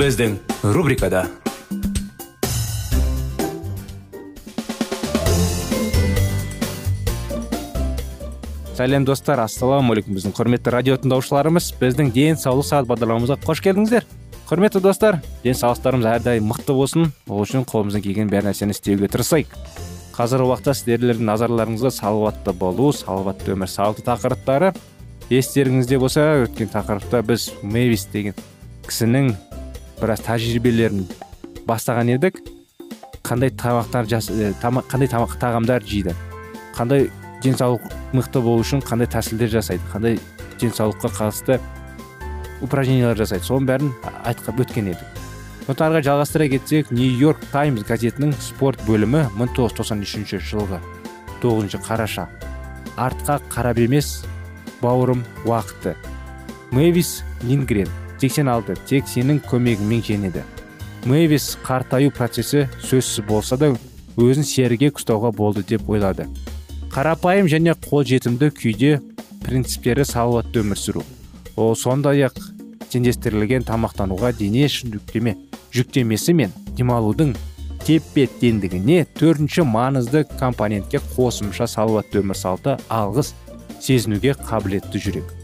Біздің рубрикада сәлем достар ассалаумағалейкум біздің құрметті радио тыңдаушыларымыз біздің денсаулық сағат бағдарламамызға қош келдіңіздер. Құрметті достар денсаулықтарымыз әрдайым мықты болсын. Ол үшін қолымыздан келген бар нәрсені істеуге тырысайық қазіргі уақытта сіздердің назарларыңызға салауатты болу салауатты өмір салты тақырыптары. Естеріңізде болса өткен тақырыпта біз мэвис деген кісінің біраз тәжірибелерін бастаған едік. Қандай тамақтар жас, ә, қандай тамақ тағамдар жейді? Қандай денсаулық мықты болу үшін қандай тәсілдер жасайды? Қандай денсаулыққа қатысты упражнениялар жасайды? Соның бәрін айтқап өткен едік. Ары жалғастыра кетсек нью йорк таймс газетінің спорт бөлімі 1993 жылғы 9 қараша. Артқа қарап емес бауырым уақыты. Мэвис лингрен. 86 тек сенің көмегіңмен жеңеді мэвис қартаю процесі сөзсіз болса да өзін серіге ұстауға болды деп ойлады. Қарапайым және қолжетімді күйде принциптері салауатты өмір сүру. Ол сондай ақ теңдестірілген тамақтануға дене жүктеме жүктемесі мен демалудың тепе теңдігіне төртінші маңызды компонентке қосымша салауатты өмір салты алғыс сезінуге қабілетті жүрек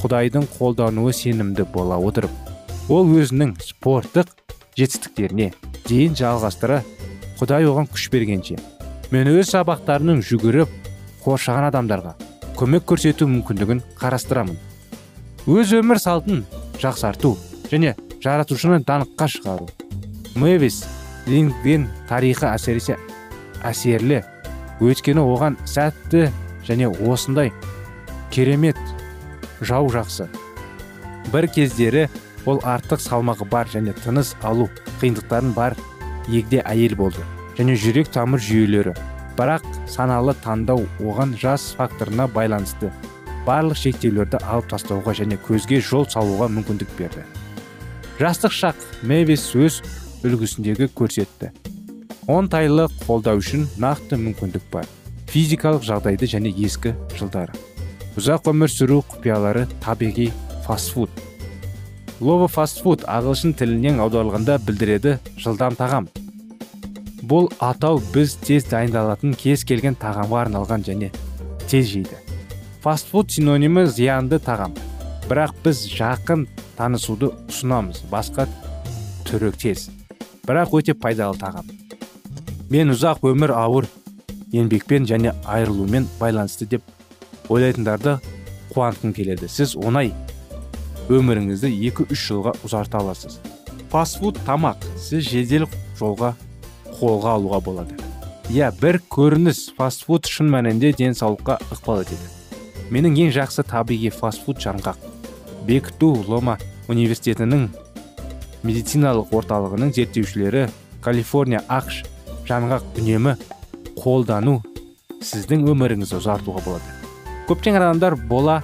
құдайдың қолдануы сенімді бола отырып ол өзінің спорттық жетістіктеріне дейін жалғастыра құдай оған күш бергенше мен өз сабақтарының жүгіріп қоршаған адамдарға көмек көрсету мүмкіндігін қарастырамын. Өз өмір салтын жақсарту және жаратушыны даңққа шығару. Мэвис лингден тарихы әсіресе әсерлі өйткені оған сәтті және осындай керемет жау жақсы. Бір кездері ол артық салмағы бар және тыныс алу қиындықтарын бар егде әйел болды және жүрек тамыр жүйелері. Бірақ саналы таңдау оған жас факторына байланысты барлық шектеулерді алып тастауға және көзге жол салуға мүмкіндік берді. Жастық шақ мэвис өз үлгісіндегі көрсетті. Оңтайлы қолдау үшін нақты мүмкіндік бар. Физикалық жағдайды және ескі жылдары. Ұзақ өмір сүру құпиялары табиғи фастфуд. Лово фастфуд ағылшын тілінен аударылғанда білдіреді жылдам тағам. Бұл атау біз тез дайындалатын кез келген тағамға арналған және тез жейді. Фастфуд синонимі зиянды тағам. Бірақ біз жақын танысуды ұсынамыз. Басқа түрі тез. Бірақ өте пайдалы тағам. Мен ұзақ өмір ауыр еңбекпен және айырылумен байланысты деп ойлайтындарды қуантқым келеді. Сіз оңай өміріңізді екі үш жылға ұзарта аласыз. Фастфуд тамақ сіз жедел жолға қолға алуға болады. Иә бір көрініс фастфуд шын мәнінде денсаулыққа ықпал етеді. Менің ең жақсы табиғи фастфуд жаңғақ бекіту лома университетінің медициналық орталығының зерттеушілері калифорния ақш жаңғақ үнемі қолдану сіздің өміріңізді ұзартуға болады. Көптеген адамдар бола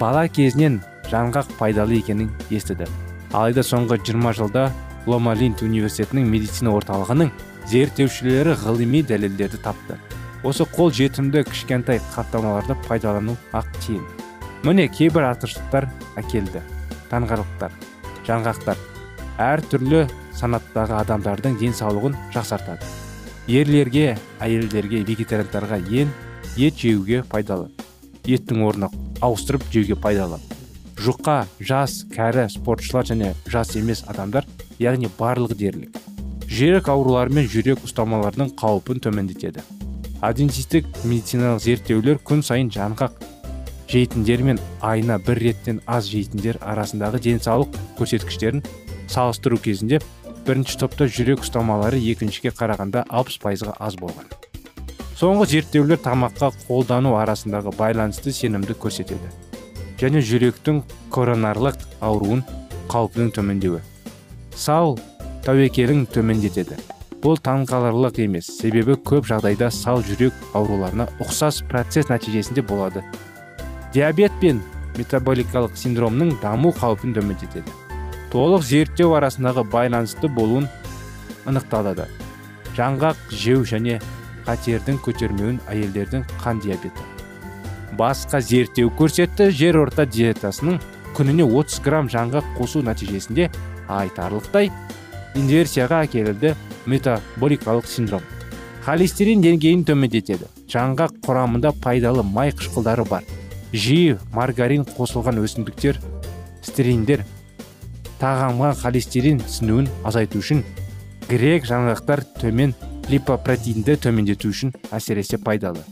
бала кезінен жаңғақ пайдалы екенін естіді. Алайда соңғы 20 жылда лома линд университетінің медицина орталығының зерттеушілері ғылыми дәлелдерді тапты. Осы қол жетімді кішкентай қаптамаларды пайдалану ақ тиін міне кейбір артықшылықтар әкелді. Таңғалықтар жаңғақтар. Әр түрлі санаттағы адамдардың денсаулығын жақсартады. Ерлерге әйелдерге вегетариандарға ен ет жеуге пайдалы. Еттің орнына ауыстырып жеуге пайдалы. Жұқа жас кәрі спортшылар және жас емес адамдар яғни барлығы дерлік. Жүрек аурулары мен жүрек ұстамаларының қаупін төмендетеді. Адвентистік медициналық зерттеулер күн сайын жаңғақ. Жейтіндер мен айына бір реттен аз жейтіндер арасындағы денсаулық көрсеткіштерін салыстыру кезінде бірінші топта жүрек ұстамалары екіншіге қарағанда 60 пайызға аз болған. Соңғы зерттеулер тамаққа қолдану арасындағы байланысты сенімді көрсетеді. Және жүректің коронарлық ауруын қаупінің төмендеуі. Сал тәуекелін төмендетеді. Бұл таңқаларлық емес себебі көп жағдайда сал жүрек ауруларына ұқсас процесс нәтижесінде болады. Диабет пен метаболикалық синдромның даму қаупін төмендетеді. Толық зерттеу арасындағы байланысты болуын анықталады жаңғақ жеу және қатердің көтермеуін әйелдердің қан диабеті. Басқа зерттеу көрсетті жер орта диетасының күніне 30 грамм жаңғақ қосу нәтижесінде айтарлықтай инверсияға әкелді метаболикалық синдром. Холестерин деңгейін төмендетеді. Жаңғақ құрамында пайдалы май қышқылдары бар. Жиі маргарин қосылған өсімдіктер стериндер тағамға холестерин сіңуін азайту үшін грек жаңғақтар төмен липопротеинді төмендету үшін әсіресе пайдалы.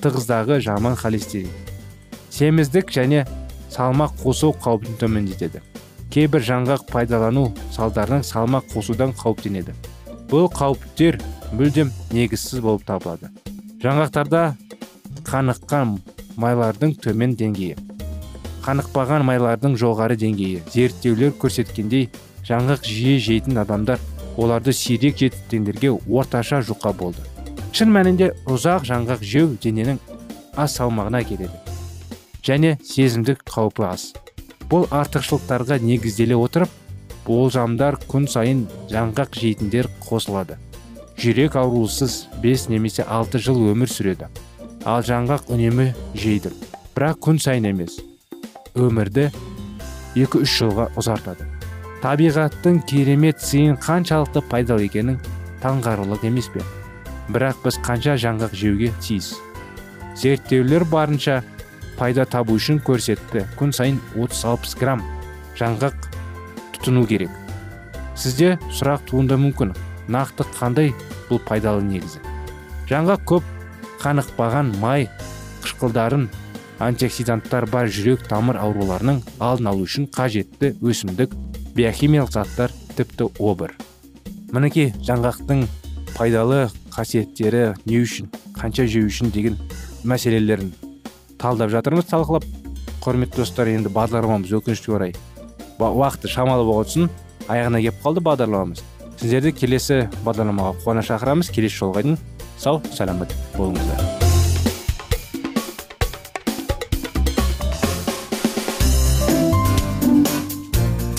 Тығыздағы жаман холестерин. Семіздік және салмақ қосу қаупін төмендетеді. Кейбір жаңғақ пайдалану салдарынан салмақ қосудан қауіптенеді. Бұл қауіптер мүлдем негізсіз болып табылады. Жаңғақтарда қаныққан майлардың төмен деңгейі. Қанықпаған майлардың жоғары деңгейі. Зерттеулер көрсеткендей жаңғақ жиі жейтін адамдар оларды сирек жеткендерге орташа жұқа болды. Шын мәнінде ұзақ жаңғақ жеу дененің аз салмағына әкеледі және сезімдік қаупі аз. Бұл артықшылықтарға негізделе отырып болжамдар күн сайын жаңғақ жейтіндер қосылады. Жүрек аурусыз 5 немесе 6 жыл өмір сүреді. Ал жаңғақ үнемі жейді. Бірақ күн сайын емес өмірді 2-3 жылға ұзартады. Табиғаттың керемет сыйын қаншалықты пайдалы екенін таңғарарлық емес пе? Бірақ біз қанша жаңғақ жеуге тиіс. Зерттеулер барынша пайда табу үшін көрсетті. Күн сайын 30-60 грамм жаңғақ тұтыну керек. Сізде сұрақ туындауы мүмкін. Нақты қандай бұл пайдалы негізі жаңғақ көп қанықпаған май қышқылдарын антиоксиданттар бар жүрек тамыр ауруларының алдын алу үшін қажетті өсімдік биохимиялық заттар тіпті обыр. Мінекей жаңғақтың пайдалы қасиеттері не үшін қанша жеу үшін деген мәселелерін талдап жатырмыз талқылап. Құрметті достар енді бағдарламамыз өкінішке орай уақыты шамалы болған аяғына келіп қалды бағдарламамыз. Сіздерді келесі бағдарламаға қуана шақырамыз. Келесі жолға дейін сау саламат болыңыздар.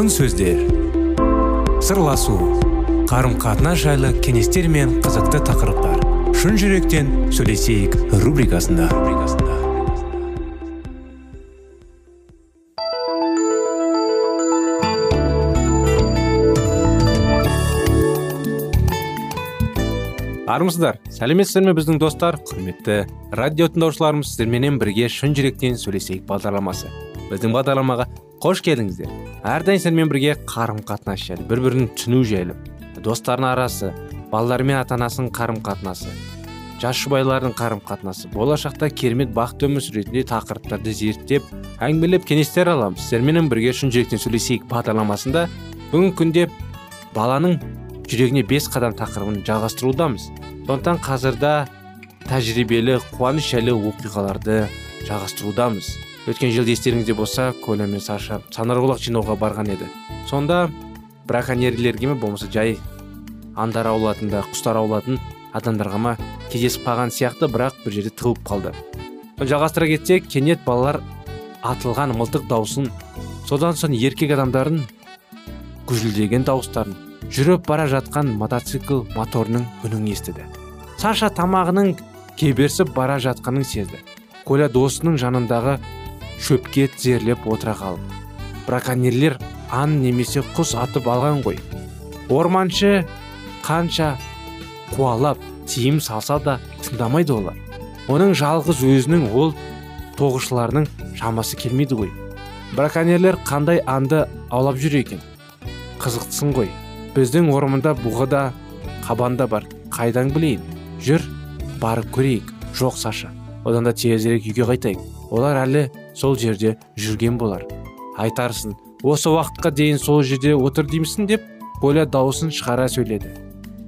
Алтын сөздер. Сырласу қарым қатынас жайлы кеңестер мен қызықты тақырыптар. Шын жүректен сөйлесейік рубрикасында. Армысыздар сәлеметсіздер ме біздің достар? Құрметті радио тыңдаушыларымыз сіздерменен бірге шын жүректен сөйлесейік бағдарламасы. Біздің бағдарламаға қош келдіңіздер. Әрдайым сіздермен бірге қарым қатынас жайлы бір бірін түсіну жайлы. Достардың арасы балалар мен ата анасының қарым қатынасы жас жұбайлардың қарым қатынасы болашақта керемет бақытты өмір сүретіндей тақырыптарды зерттеп әңгімелеп кеңестер аламыз. Сіздерменен бірге шын жүректен сөйлесейік бағдарламасында. Бүгінгі күнде баланың жүрегіне бес қадам тақырыбын жалғастырудамыз. Сондықтан қазірда тәжірибелі қуаныш жайлы оқиғаларды жалғастырудамыз. Өткен жылы естеріңізде болса коля мен саша санарғолақ жинауға барған еді. Сонда браконьерлерге ме болмаса жай аңдар аулатын да құстар аулатын адамдарға ма кездесіп қалған сияқты бірақ бір жерде тығылып қалды. Жалғастыра кетсек кенет балалар атылған мылтық даусын содан соң еркек адамдардың гүжілдеген дауыстарын жүріп бара жатқан мотоцикл моторының үнін естіді. Саша тамағының кеберсіп бара жатқанын сезді. Коля досының жанындағы шөпке тізерлеп отыра қалып браконьерлер аң немесе құс атып алған ғой. Орманшы қанша қуалап тиым салса да тыңдамайды олар. Оның жалғыз өзінің ол тоғышыларының шамасы келмейді ғой. Браконьерлер қандай аңды аулап жүр екен? Қызықтысын ғой. Біздің орманда бұғы да қабан да бар. Қайдан білейін? Жүр барып көрейік. Жоқ саша. Одан да тезірек үйге қайтайық. Олар әлі сол жерде жүрген болар. Айтарсың осы уақытқа дейін сол жерде отыр деймісің деп коля дауысын шығара сөйледі.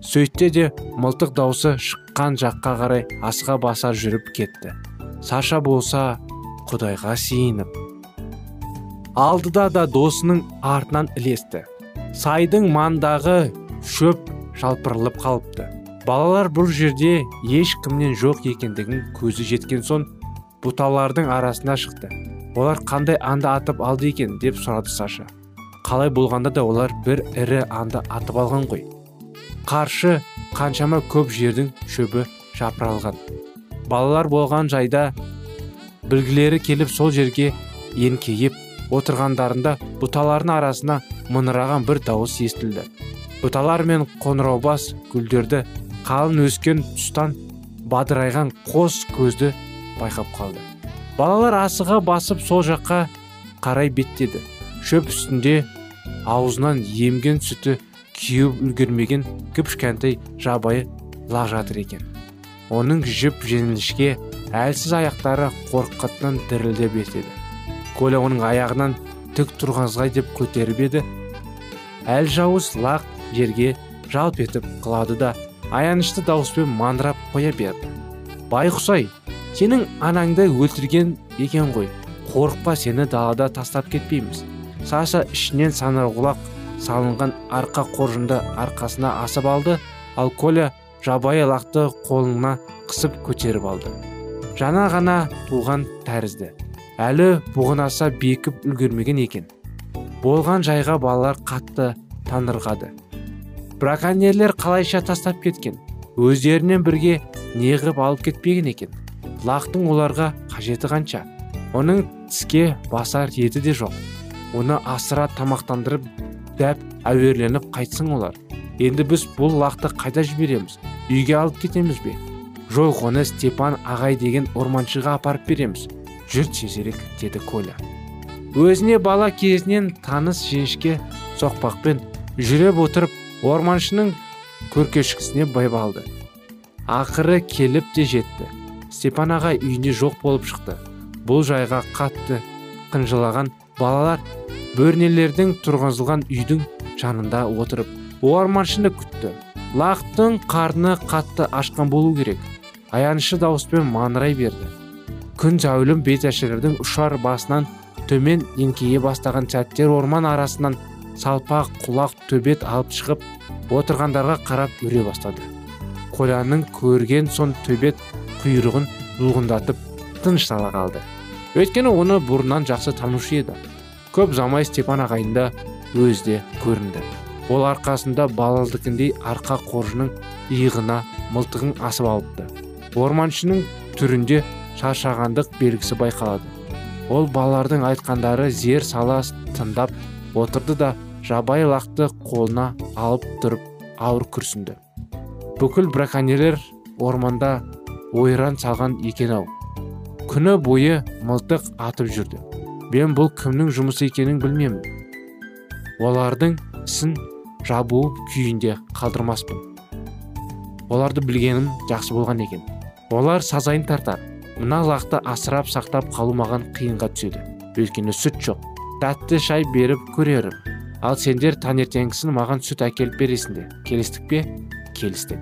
Сөйтті де мылтық даусы шыққан жаққа қарай асқа баса жүріп кетті. Саша болса құдайға сиініп алдыда да досының артынан ілесті. Сайдың маңдағы шөп жалпырылып қалыпты. Балалар бұл жерде ешкімнен жоқ екендігін көзі жеткен соң бұталардың арасына шықты. Олар қандай аңды атып алды екен деп сұрады саша. Қалай болғанда да олар бір ірі аңды атып алған ғой. Қаршы қаншама көп жердің шөбі жапырылған балалар болған жайда білгілері келіп сол жерге еңкейіп отырғандарында бұталардың арасына мыңыраған бір дауыс естілді. Бұталар мен қоңыраубас гүлдерді қалың өскен тұстан бадырайған қос көзді байқап қалды. Балалар асыға басып сол жаққа қарай беттеді. Шөп үстінде аузынан емген сүті кеуіп үлгермеген кіп кішкентай жабайы лақ жатыр екен. Оның жіп жеңілішке әлсіз аяқтары қорқытынан дірілдеп етеді коля оның аяғынан тік тұрғанзғай деп көтеріп еді. Әлжауыз лақ жерге жалп етіп құлады да аянышты дауыспен мандырап қоя берді. Байқұсай сенің анаңды өлтірген екен ғой. Қорықпа сені далада тастап кетпейміз. Саша ішінен санарғұлақ салынған арқа қоржынды арқасына асып алды. Ал коля жабайы лақты қолына қысып көтеріп алды. Жаңа ғана туған тәрізді. Әлі бұғынаса бекіп үлгермеген екен. Болған жайға балалар қатты тандырғады. Браконьерлер қалайша тастап кеткен? Өздерінен бірге неғып алып кетпеген екен. Лақтың оларға қажеті қанша? Оның тіске басар еті де жоқ. Оны асыра тамақтандырып дәп әуерленіп қайтсын олар. Енді біз бұл лақты қайда жібереміз? Үйге алып кетеміз бе? Жоқ оны степан ағай деген орманшыға апарып береміз. Жүр тезірек деді коля. Өзіне бала кезінен таныс жіңішке соқпақпен жүріп отырып орманшының көркешкісіне байбалды ақыры келіп те жетті. Степан ағай үйінде жоқ болып шықты. Бұл жайға қатты қынжылаған балалар бөрнелердің тұрғызылған үйдің жанында отырып орманшыны күтті. Лақтың қарны қатты ашқан болу керек. Аянышы дауыспен маңырай берді. Күн зәулім беташілердің ұшар басынан төмен еңкейе бастаған сәттер орман арасынан салпақ құлақ төбет алып шығып отырғандарға қарап үре бастады. Коляның көрген соң төбет құйрығын бұлғындатып тыныштала қалды. Өйткені оны бұрыннан жақсы танушы еді. Көп замай степан ағайында өзі де көрінді. Ол арқасында балалдыкіндей арқа қоржының иығына мылтығын асып алыпты. Орманшының түрінде шаршағандық белгісі байқалады. Ол балалардың айтқандары зер сала тыңдап отырды да жабайы лақты қолына алып тұрып ауыр күрсінді. Бүкіл браконьерлер орманда ойран салған екен ау күні бойы мылтық атып жүрді. Мен бұл кімнің жұмысы екенін білмеймін олардың ісін жабу күйінде қалдырмаспын. Оларды білгенім жақсы болған екен. Олар сазайын тартар мына лақты асырап сақтап қалу маған қиынға түседі. Өйткені сүт жоқ. Тәтті шай беріп көрерім. Ал сендер таңертеңгісін маған сүт әкеліп бересіңдер. Келістік пе? Келістік.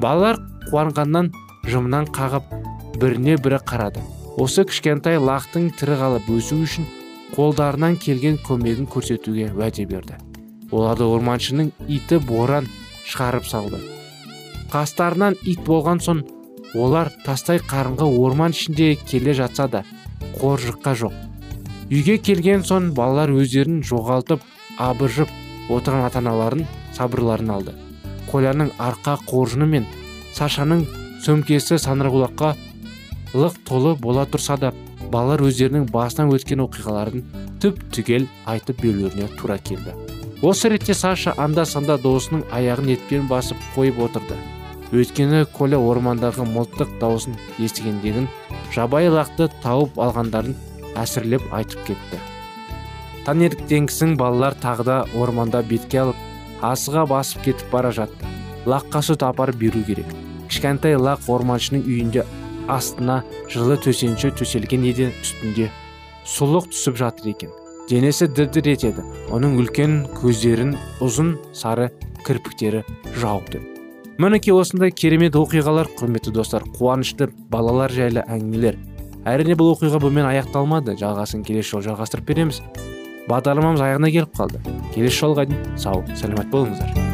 Балалар қуанғаннан жымынан қағып біріне бірі қарады. Осы кішкентай лақтың тірі қалып өсу үшін қолдарынан келген көмегін көрсетуге уәде берді. Оларды орманшының иті боран шығарып салды. Қастарынан ит болған соң олар тастай қарынға орман ішінде келе жатса да қоржыққа жоқ. Үйге келген соң балалар өздерін жоғалтып абыржып отырған ата аналарын сабырларын алды. Коляның арқа қоржыны мен сашаның сөмкесі сандырғұлаққа лық толы бола тұрса да балалар өздерінің басынан өткен оқиғаларын түп түгел айтып берулеріне тура келді. Осы ретте саша анда санда досының аяғын етпен басып қойып отырды. Өйткені коля ормандағы мылтық даусын естігендегін жабайы лақты тауып алғандарын әсірлеп айтып кетті. Таңертеңгісін балалар тағы да орманда бетке алып асыға басып кетіп бара жатты. Лаққа сүт апарып беру керек. Кішкентай лақ орманшының үйінде астына жылы төсенші төселген еден үстінде сұлық түсіп жатыр екен. Денесі дір дір етеді. Оның үлкен көздерін ұзын сары кірпіктері жауып тұр. Мінекей осындай керемет оқиғалар құрметті достар қуанышты балалар жайлы әңгімелер. Әрине бұл оқиға бұмен аяқталмады. Жалғасын келесі жолы жалғастырып береміз. Бағдарламамыз аяғына келіп қалды. Келесі жолға дейін сау саламат болыңыздар.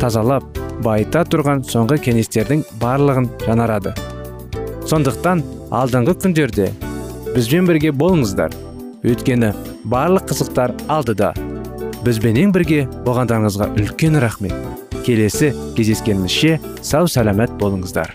тазалап байыта тұрған соңғы кеңестердің барлығын жанарады. Сондықтан алдыңғы күндерде бізбен бірге болыңыздар. Өйткені барлық қызықтар алдыда. Бізбенен бірге болғандарыңызға үлкен рахмет. Келесі кездескенімізше сау сәлемет болыңыздар.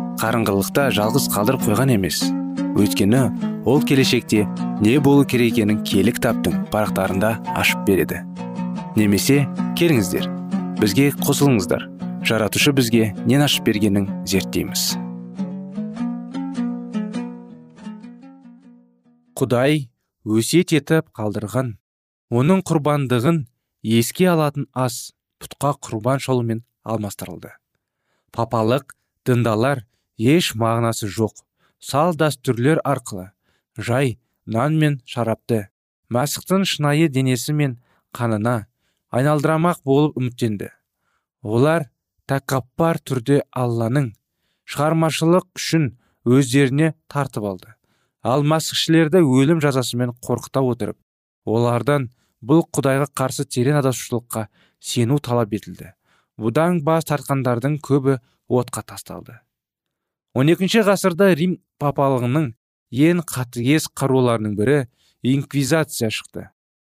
қарыңғылықта жалғыз қалдырып қойған емес. Өйткені ол келешекте не болу керек екенін кітаптың парақтарында ашып береді. Немесе келіңіздер бізге қосылыңыздар. Жаратушы бізге нен ашып бергенін зерттейміз. Құдай өсиет етіп қалдырған оның құрбандығын еске алатын ас пұтқа құрбан шалумен алмастырылды. Папалық діндалар еш мағынасы жоқ. Сал дәстүрлер арқылы. Жай нан мен шарапты. Мәсіхтің шынайы денесі мен қанына айналдырамақ болып үміттенді. Олар тәкаппар түрде алланың шығармашылық үшін өздеріне тартып алды. Ал масқішілерді өлім жазасымен қорқыта отырып олардан бұл құдайға қарсы терең адасушылыққа сену талап етілді. Бұдан бас тартқандардың көбі отқа тасталды. 12 ғасырда рим папалығының ең қатыгез қаруларының бірі инквизация шықты.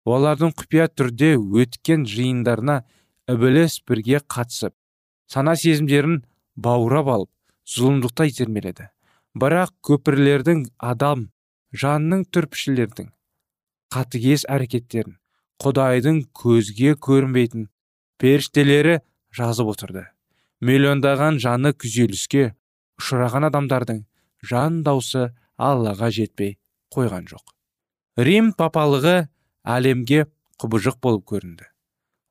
Олардың құпия түрде өткен жиындарына ібіліс бірге қатысып сана сезімдерін баурап алып зұлымдықта итермеледі бірақ көпірлердің адам жанның түрпішілердің қатыгез әрекеттерін құдайдың көзге көрінбейтін періштелері жазып отырды. Миллиондаған жаны күйзеліске ұшыраған адамдардың жан даусы аллаға жетпей қойған жоқ. Рим папалығы әлемге құбыжық болып көрінді.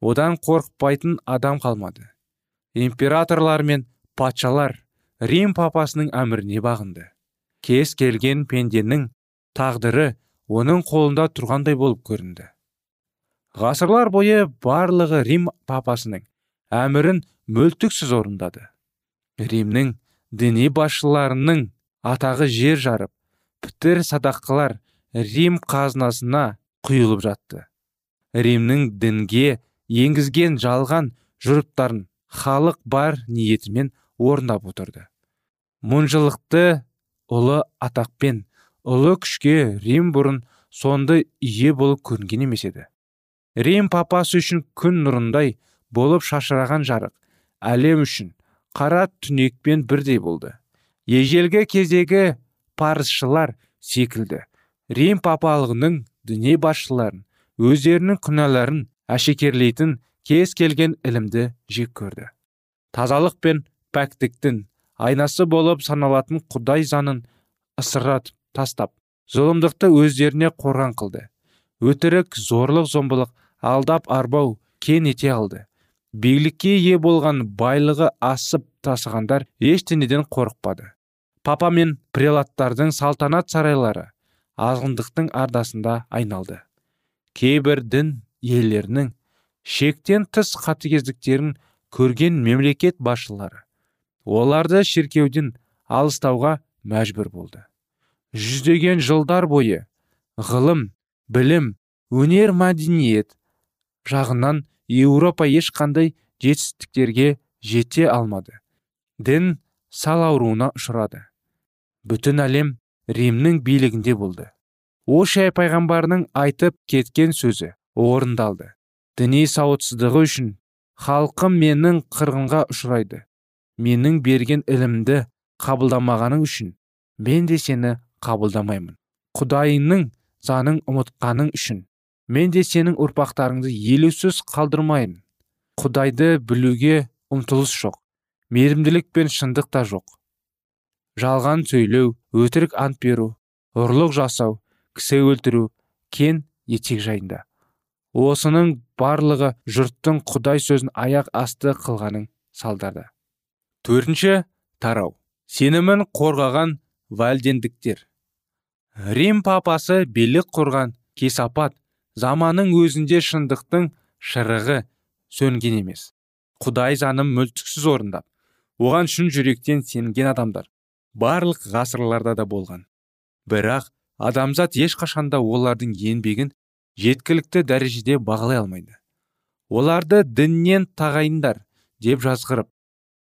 Одан қорықпайтын адам қалмады. Императорлар мен патшалар рим папасының әміріне бағынды. Кез келген пенденің тағдыры оның қолында тұрғандай болып көрінді. Ғасырлар бойы барлығы рим папасының әмірін мөлтіксіз орындады. Римнің діни басшыларының атағы жер жарып пітір садақалар рим қазынасына құйылып жатты. Римнің дінге енгізген жалған жұрттарын халық бар ниетімен орындап отырды. Мұнжылықты ұлы атақпен ұлы күшке рим бұрын сонды ие болып көрінген емес еді. Рим папасы үшін күн нұрындай болып шашыраған жарық әлем үшін қара түнекпен бірдей болды. Ежелгі кездегі парызшылар секілді. Рим папалығының діни басшыларын өздерінің күнәларын әшекерлейтін кез келген ілімді жек көрді. Тазалық пен пәктіктің айнасы болып саналатын құдай заңын ысыратып тастап зұлымдықты өздеріне қорған қылды. Өтірік зорлық зомбылық алдап арбау кен ете алды. Билікке ие болған байлығы асып тасығандар ештеңеден қорықпады. Папа мен прелаттардың салтанат сарайлары азғындықтың ардасында айналды. Кейбір дін иелерінің шектен тыс қатыгездіктерін көрген мемлекет басшылары оларды шіркеуден алыстауға мәжбүр болды. Жүздеген жылдар бойы ғылым білім өнер мәдениет жағынан еуропа ешқандай жетістіктерге жете алмады. Дін сал ауруына ұшырады. Бүтін әлем римнің билігінде болды. Ошай пайғамбарының айтып кеткен сөзі орындалды. Діни сауатсыздығы үшін халқым менің қырғынға ұшырайды. Менің берген ілімді қабылдамағаның үшін мен де сені қабылдамаймын. Құдайыңның заңын ұмытқаның үшін. Мен де сенің ұрпақтарыңды елеусіз қалдырмайын. Құдайды білуге ұмтылыс жоқ мейірімділік пен шындық та жоқ. Жалған сөйлеу өтірік ант беру ұрлық жасау кісі өлтіру кен етек жайында. Осының барлығы жұрттың құдай сөзін аяқ асты қылғаның салдарды төртінші тарау. Сенімін қорғаған вальдендіктер. Рим папасы билік құрған кесапат заманның өзінде шындықтың шырығы сөнген емес. Құдай заңын мүлтіксіз орындап оған шын жүректен сенген адамдар барлық ғасырларда да болған. Бірақ адамзат ешқашанда олардың еңбегін жеткілікті дәрежеде бағалай алмайды. Оларды діннен тағайындар деп жазғырып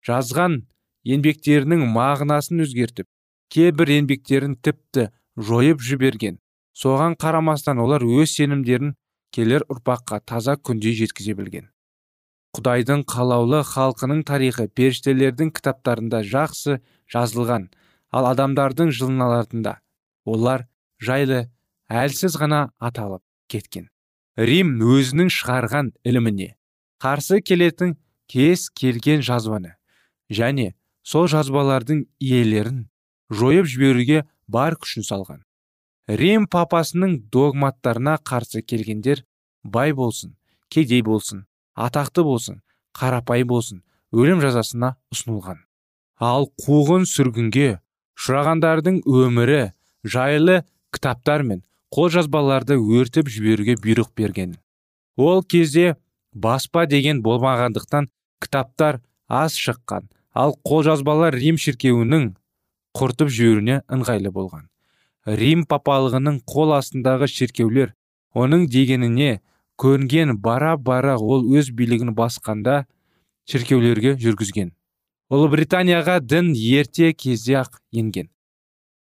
жазған еңбектерінің мағынасын өзгертіп кейбір еңбектерін тіпті жойып жіберген соған қарамастан олар өз сенімдерін келер ұрпаққа таза күнде жеткізе білген. Құдайдың қалаулы халқының тарихы періштелердің кітаптарында жақсы жазылған ал адамдардың жылналарында олар жайлы әлсіз ғана аталып кеткен. Рим өзінің шығарған іліміне қарсы келетін кез келген жазбаны және сол жазбалардың иелерін жойып жіберуге бар күшін салған. Рим папасының догматтарына қарсы келгендер бай болсын кедей болсын атақты болсын қарапай болсын өлім жазасына ұсынылған. Ал қуғын сүргінге ұшырағандардың өмірі жайлы кітаптар мен қолжазбаларды өртіп жіберуге бұйрық берген. Ол кезде баспа деген болмағандықтан кітаптар аз шыққан ал қолжазбалар рим шіркеуінің құртып жіберуіне ыңғайлы болған. Рим папалығының қол астындағы шіркеулер оның дегеніне көрінген бара бара ол өз билігін басқанда шіркеулерге жүргізген. Ұлыбританияға дін ерте кезде ақ енген.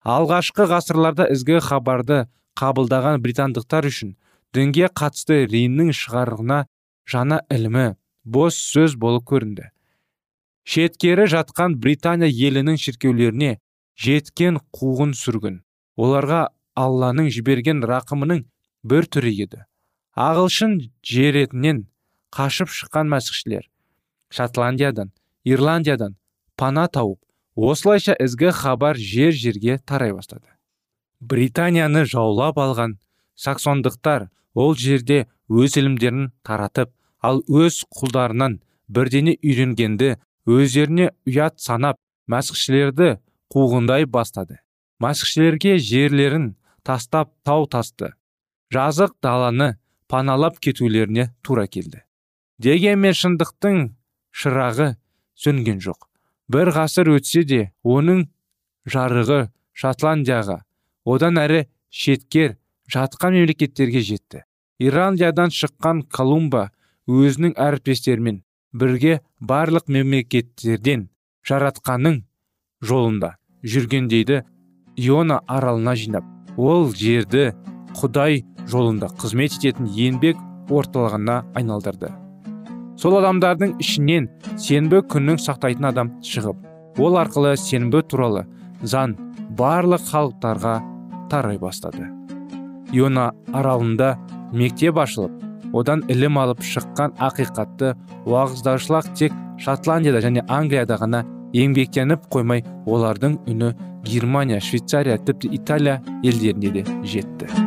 Алғашқы ғасырларда ізгі хабарды қабылдаған британдықтар үшін дінге қатысты римнің шығарғына жаңа ілімі бос сөз болып көрінді. Шеткері жатқан британия елінің шіркеулеріне жеткен қуғын сүргін. Оларға алланың жіберген рақымының бір түрі еді. Ағылшын жеретінен қашып шыққан мәсіхшілер шотландиядан ирландиядан пана тауып осылайша ізгі хабар жер жерге тарай бастады. Британияны жаулап алған саксондықтар ол жерде өз ілімдерін таратып ал өз құлдарынан бірдене үйренгенді өздеріне ұят санап мәсіхшілерді қуғындай бастады. Мәсіхшілерге жерлерін тастап тау тасты. Жазық даланы паналап кетулеріне тура келді. Дегенмен шындықтың шырағы сөнген жоқ. Бір ғасыр өтсе де оның жарығы шотландияға одан әрі шеткер жатқан мемлекеттерге жетті. Ирландиядан шыққан колумба өзінің әріптестерімен бірге барлық мемлекеттерден жаратқаның жолында жүрген дейді иона аралына жинап ол жерді құдай жолында қызмет ететін еңбек орталығына айналдырды. Сол адамдардың ішінен сенбі күннің сақтайтын адам шығып ол арқылы сенбі туралы заң барлық халықтарға тарай бастады. Иона аралында мектеп ашылып одан ілім алып шыққан ақиқатты уағыздаушылар тек шотландияда және англияда ғана еңбектеніп қоймай олардың үні германия швейцария тіпті италия елдеріне де жетті.